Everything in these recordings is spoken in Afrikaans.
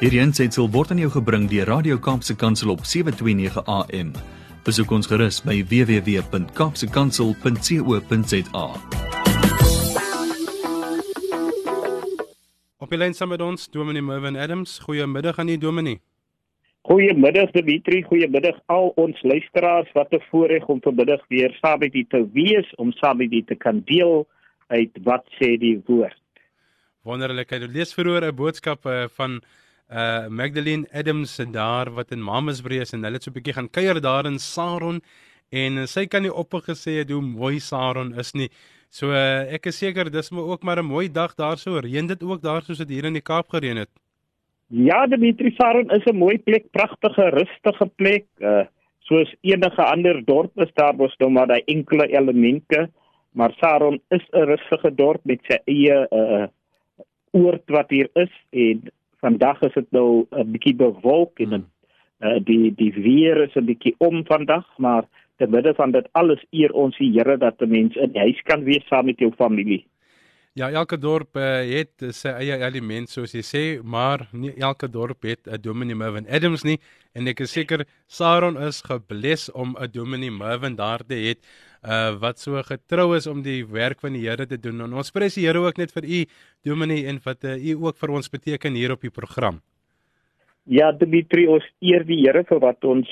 Hierdie aanseit word aan jou gebring deur Radio Kaapse Kansel op 7:29 AM. Besoek ons gerus by www.kapsekansel.co.za. Op die lyn saam met ons Dominee Mervin Adams. Goeiemiddag aan u Dominee. Goeiemiddag Dimitri, goeiemiddag al ons luisteraars. Wat 'n voorreg om vanmiddag weer saam met u te wees om saam met u te kan deel uit wat sê die woord. Wonderlik. Ek lees verhoor 'n boodskap uh, van uh Magdalene Adams en daar wat in Mamasbury is en hulle het so 'n bietjie gaan kuier daar in Saron en uh, sy kan nie op gesê het hoe mooi Saron is nie. So uh, ek is seker dis maar ook maar 'n mooi dag daarso. Reën dit ook daar soos dit hier in die Kaap gereën het. Ja, Dimitri Saron is 'n mooi plek, pragtige, rustige plek. Uh soos enige ander dorp is daar mos nou maar daai enkele elemente, maar Saron is 'n rustige dorp met sy eie uh oord wat hier is en vandag is dit nou 'n bietjie bewolk en hmm. uh, die die weer is 'n bietjie om vandag, maar te midde van dit alles eer ons die Here dat 'n mens in huis kan wees saam met jou familie. Ja, elke dorp uh, het sy eie element soos jy sê, maar nie elke dorp het 'n Dominee Mervin Adams nie en ek is seker Saron is gebless om 'n Dominee Mervin daar te hê uh wat so getrou is om die werk van die Here te doen. En ons prys die Here ook net vir u Dominee en wat uh, u ook vir ons beteken hier op die program. Ja, Dimitri, ons eer die Here vir wat ons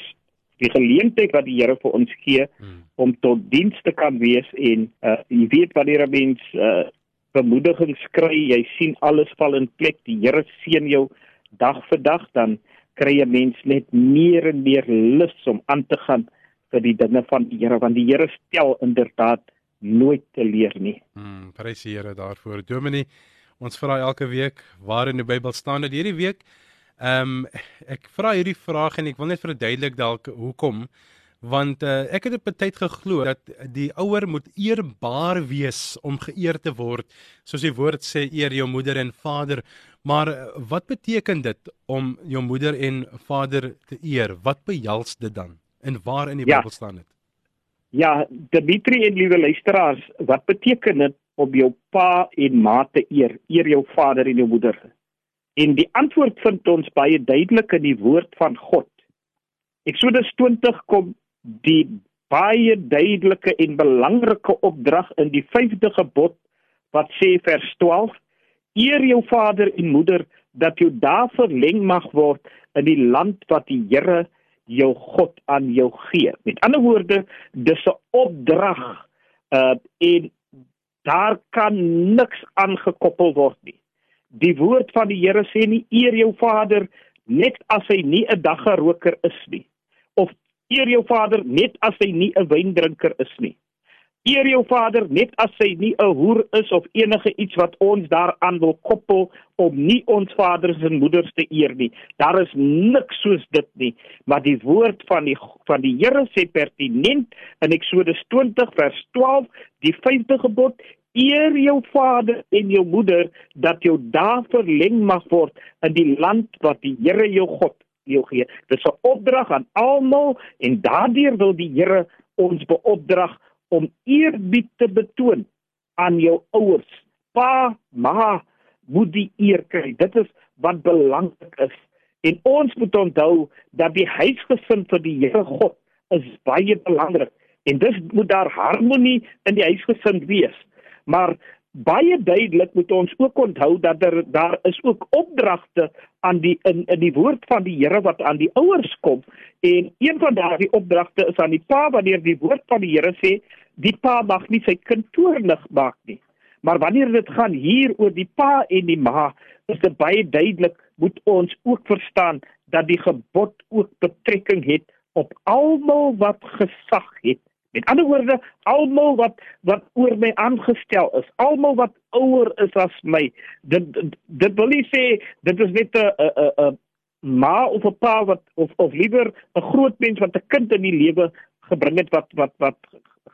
die geleentheid wat die Here vir ons gee hmm. om tot diens te kan wees en uh jy weet wanneer 'n mens uh bemoediging kry, jy sien alles val in plek, die Here seën jou dag vir dag, dan kry jy mens net meer en meer lus om aan te gaan vir die dinge van die Here, want die Here stel inderdaad nooit te leer nie. Mm, prys die Here daarvoor. Dominee, ons vra elke week waar in die Bybel staan dit hierdie week. Ehm um, ek vra hierdie vraag en ek wil net verduidelik dalk hoekom want uh, ek het op 'n tyd geglo dat die ouer moet eerbaar wees om geëer te word soos die woord sê eer jou moeder en vader maar uh, wat beteken dit om jou moeder en vader te eer wat behels dit dan en waar in die ja. Bybel staan dit? Ja Dimitri en liewe luisteraars wat beteken dit om jou pa en ma te eer eer jou vader en jou moeder? En die antwoord vind ons baie duidelik in die woord van God. Eksodus 20 kom die baie duidelike en belangrike opdrag in die 5de gebod wat sê vers 12 eer jou vader en moeder dat jou daar verleng mag word in die land wat die Here jou God aan jou gee. Met ander woorde, dis 'n opdrag uh en daar kan niks aangekoppel word nie. Die woord van die Here sê nie eer jou vader net as hy nie 'n daggeroker is nie of Eer jou vader net as hy nie 'n wyndrinker is nie. Eer jou vader net as hy nie 'n hoer is of enige iets wat ons daaraan wil koppel om nie ons vaders en moeders te eer nie. Daar is niks soos dit nie, maar die woord van die van die Here sê pertinent in Eksodus 20 vers 12, die 5de gebod, eer jou vader en jou moeder dat jou dae verleng mag word in die land wat die Here jou God jou gee. Dit is 'n opdrag aan almal en daardeur wil die Here ons beopdrag om eerbied te betoon aan jou ouers. Pa, ma, moet die eer kry. Dit is wat belangrik is. En ons moet onthou dat die huisgesin vir die Here God is baie belangrik. En dis moet daar harmonie in die huisgesin wees. Maar baie duidelik moet ons ook onthou dat daar daar is ook opdragte aan die in in die woord van die Here wat aan die ouers kom. En een van daardie opdragte is aan die pa wanneer die woord van die Here sê die pa mag nie sy kind toornig maak nie. Maar wanneer dit gaan hier oor die pa en die ma is dit baie duidelik moet ons ook verstaan dat die gebod ook betrekking het op almal wat gesag het Met ander woorde, almal wat wat oor my aangestel is, almal wat ouer is as my, dit dit wil nie sê dit is net 'n 'n 'n ma of 'n pa wat of of liewer 'n groot mens wat 'n kind in die lewe gebring het wat wat wat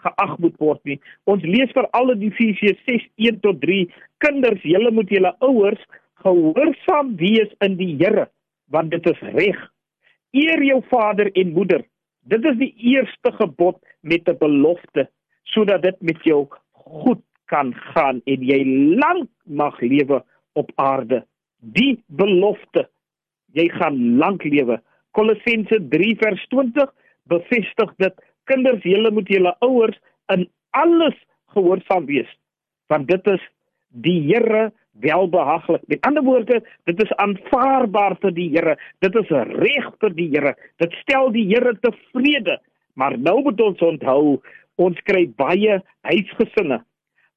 geag moet word nie. Ons lees vir al in Efesië 6:1 tot 3, kinders, julle moet julle ouers gehoorsaam wees in die Here, want dit is reg. Eer jou vader en moeder Dit is die eerste gebod met 'n belofte sodat dit met jou goed kan gaan en jy lank mag lewe op aarde. Die belofte jy gaan lank lewe. Kolossense 3 vers 20 bevestig dit. Kinders, julle moet julle ouers in alles gehoorsaam wees, want dit is die Here welbehaaglik. Met ander woorde, dit is aanvaarbaar vir die Here. Dit is reg vir die Here. Dit stel die Here tevrede. Maar nou moet ons onthou, ons kry baie huisgesinne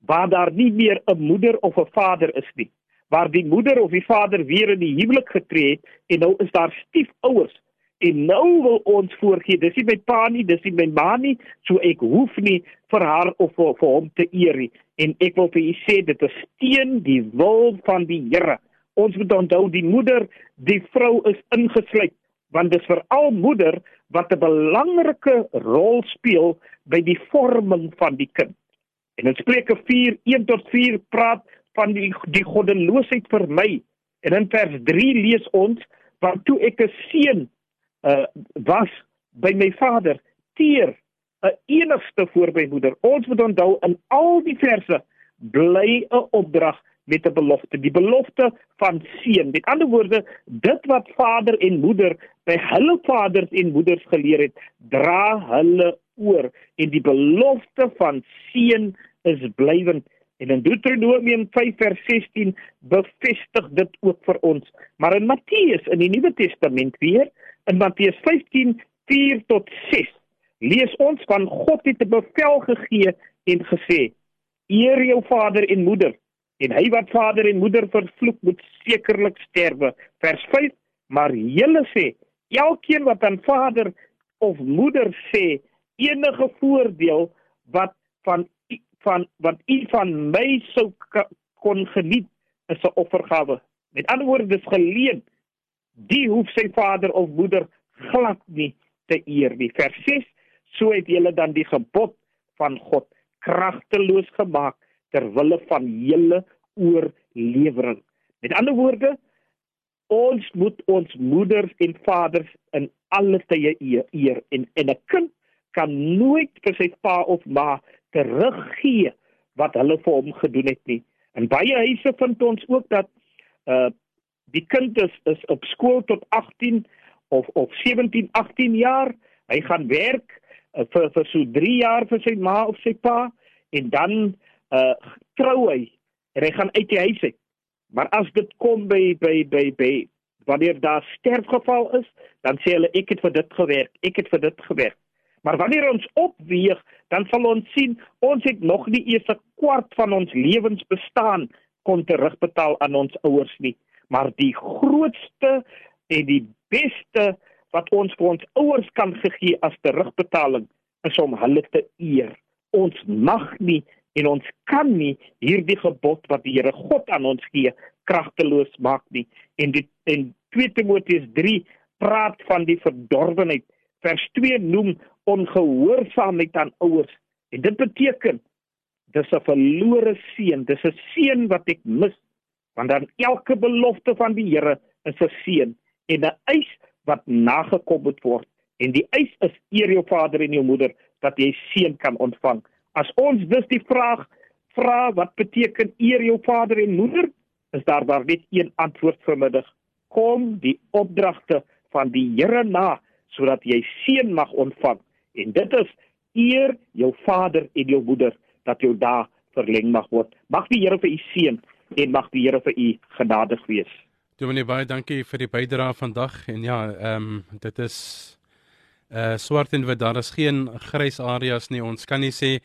waar daar nie meer 'n moeder of 'n vader is nie. Waar die moeder of die vader weer in die huwelik getree het en nou is daar stiefouers. En nou wil ons voorgee, dis nie my pa nie, dis nie my ma nie, so ek hoef nie vir haar of vir, vir hom te eer nie en ek wil vir u sê dit is teen die wil van die Here. Ons moet onthou die moeder, die vrou is ingesluit want dit is veral moeder wat 'n belangrike rol speel by die vorming van die kind. En in Spreuke 4 1 tot 4 praat van die die goddeloosheid vir my. En in vers 3 lees ons want toe ek 'n seun uh was by my vader teer 'n enigste voorbymoeder. Ons moet onthou in al die verse bly 'n opdrag met 'n belofte, die belofte van seën. Met ander woorde, dit wat vader en moeder by hulle vaders en moeders geleer het, dra hulle oor en die belofte van seën is blywend. En in Deuteronomium 5 vers 16 bevestig dit ook vir ons. Maar in Matteus in die Nuwe Testament weer, in Matteus 15 4 tot 6 lees ons van God het 'n bevel gegee en gesê: Eer jou vader en moeder, en hy wat vader en moeder vervloek moet sekerlik sterwe. Vers 5: Maar julle sê: Elkeen wat aan vader of moeder sê enige voordeel wat van van wat u van my sou kon geniet is 'n offergawe. Met ander woorde, dis geleen. Die hoef sy vader of moeder glad nie te eer nie. Vers 6 so het julle dan die gebod van God kragteloos gemaak ter wille van julle oorlewering. Met ander woorde, ons moet ons moeders en vaders in alle tye eer en en 'n kind kan nooit vir sy pa of ma teruggee wat hulle vir hom gedoen het nie. In baie huise vind ons ook dat uh die kind is, is op skool tot 18 of of 17, 18 jaar, hy gaan werk uh, vir vir so 3 jaar vir sy ma of sy pa en dan uh trou hy en hy gaan uit die huis uit. Maar as dit kom by by by by wanneer daar sterfgeval is, dan sê hulle ek het vir dit gewerk, ek het vir dit gewerk. Maar wanneer ons opweeg, dan sal ons sien ons het nog nie eers 'n kwart van ons lewens bestaan kon terugbetaal aan ons ouers nie. Maar die grootste en die beste wat ons vir ons ouers kan gee as terugbetaling is om hulle te eer. Ons mag nie en ons kan nie hierdie gebod wat die Here God aan ons gee kragteloos maak nie. En dit in 2 Timoteus 3 praat van die verdorwenheid. Vers 2 noem ongehoorsaamheid aan ouers. En dit beteken dis 'n verlore seun, dis 'n seun wat ek mis. Want dan elke belofte van die Here is 'n seun en 'n eis wat nagekom moet word en die eis is eer jou vader en jou moeder dat jy seën kan ontvang. As ons dus die vraag vra wat beteken eer jou vader en moeder, is daar maar net een antwoord vanmiddag. Kom die opdragte van die Here na sodat jy seën mag ontvang en dit is eer jou vader en jou moeder dat jou dae verleng mag word. Mag die Here vir u seën en mag die Here vir u genadig wees. Dominee baie dankie vir die bydrae vandag en ja, ehm um, dit is uh swart en wit, daar is geen grys areas nie. Ons kan nie sê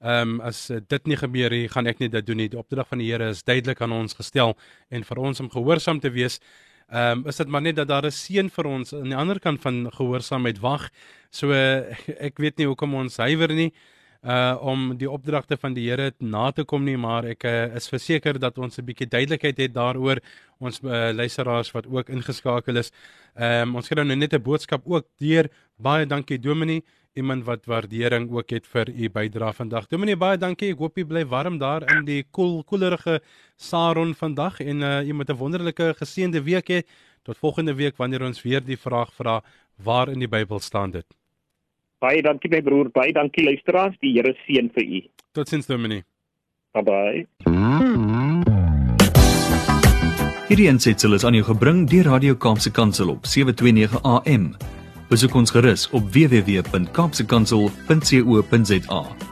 ehm um, as dit nie gebeur nie, gaan ek nie dit doen nie. Die opdrag van die Here is duidelik aan ons gestel en vir ons om gehoorsaam te wees. Ehm um, is dit maar net dat daar 'n seën vir ons aan die ander kant van gehoorsaamheid wag. So uh, ek weet nie hoekom ons huiwer nie uh om die opdragte van die Here na te kom nie, maar ek uh, is verseker dat ons 'n bietjie duidelikheid het daaroor ons uh, luisteraars wat ook ingeskakel is. Ehm um, ons kry nou net 'n boodskap ook deur baie dankie Dominee, iemand wat waardering ook het vir u bydrae vandag. Dominee, baie dankie. Ek hoop jy bly warm daar in die koel koelerige Saron vandag en uh jy moet 'n wonderlike geseënde week hê. Tot volgende week wanneer ons weer die vraag vra waar in die Bybel staan dit. Baie dankie my broer, baie dankie luisteraars. Die Here seën vir u. Totsiens Dominee. Bye bye. Hierdie aansetsel is aan jou gebring deur Radio Kaapse Kansel op 729 AM. Besoek ons gerus op www.kaapsekansel.co.za.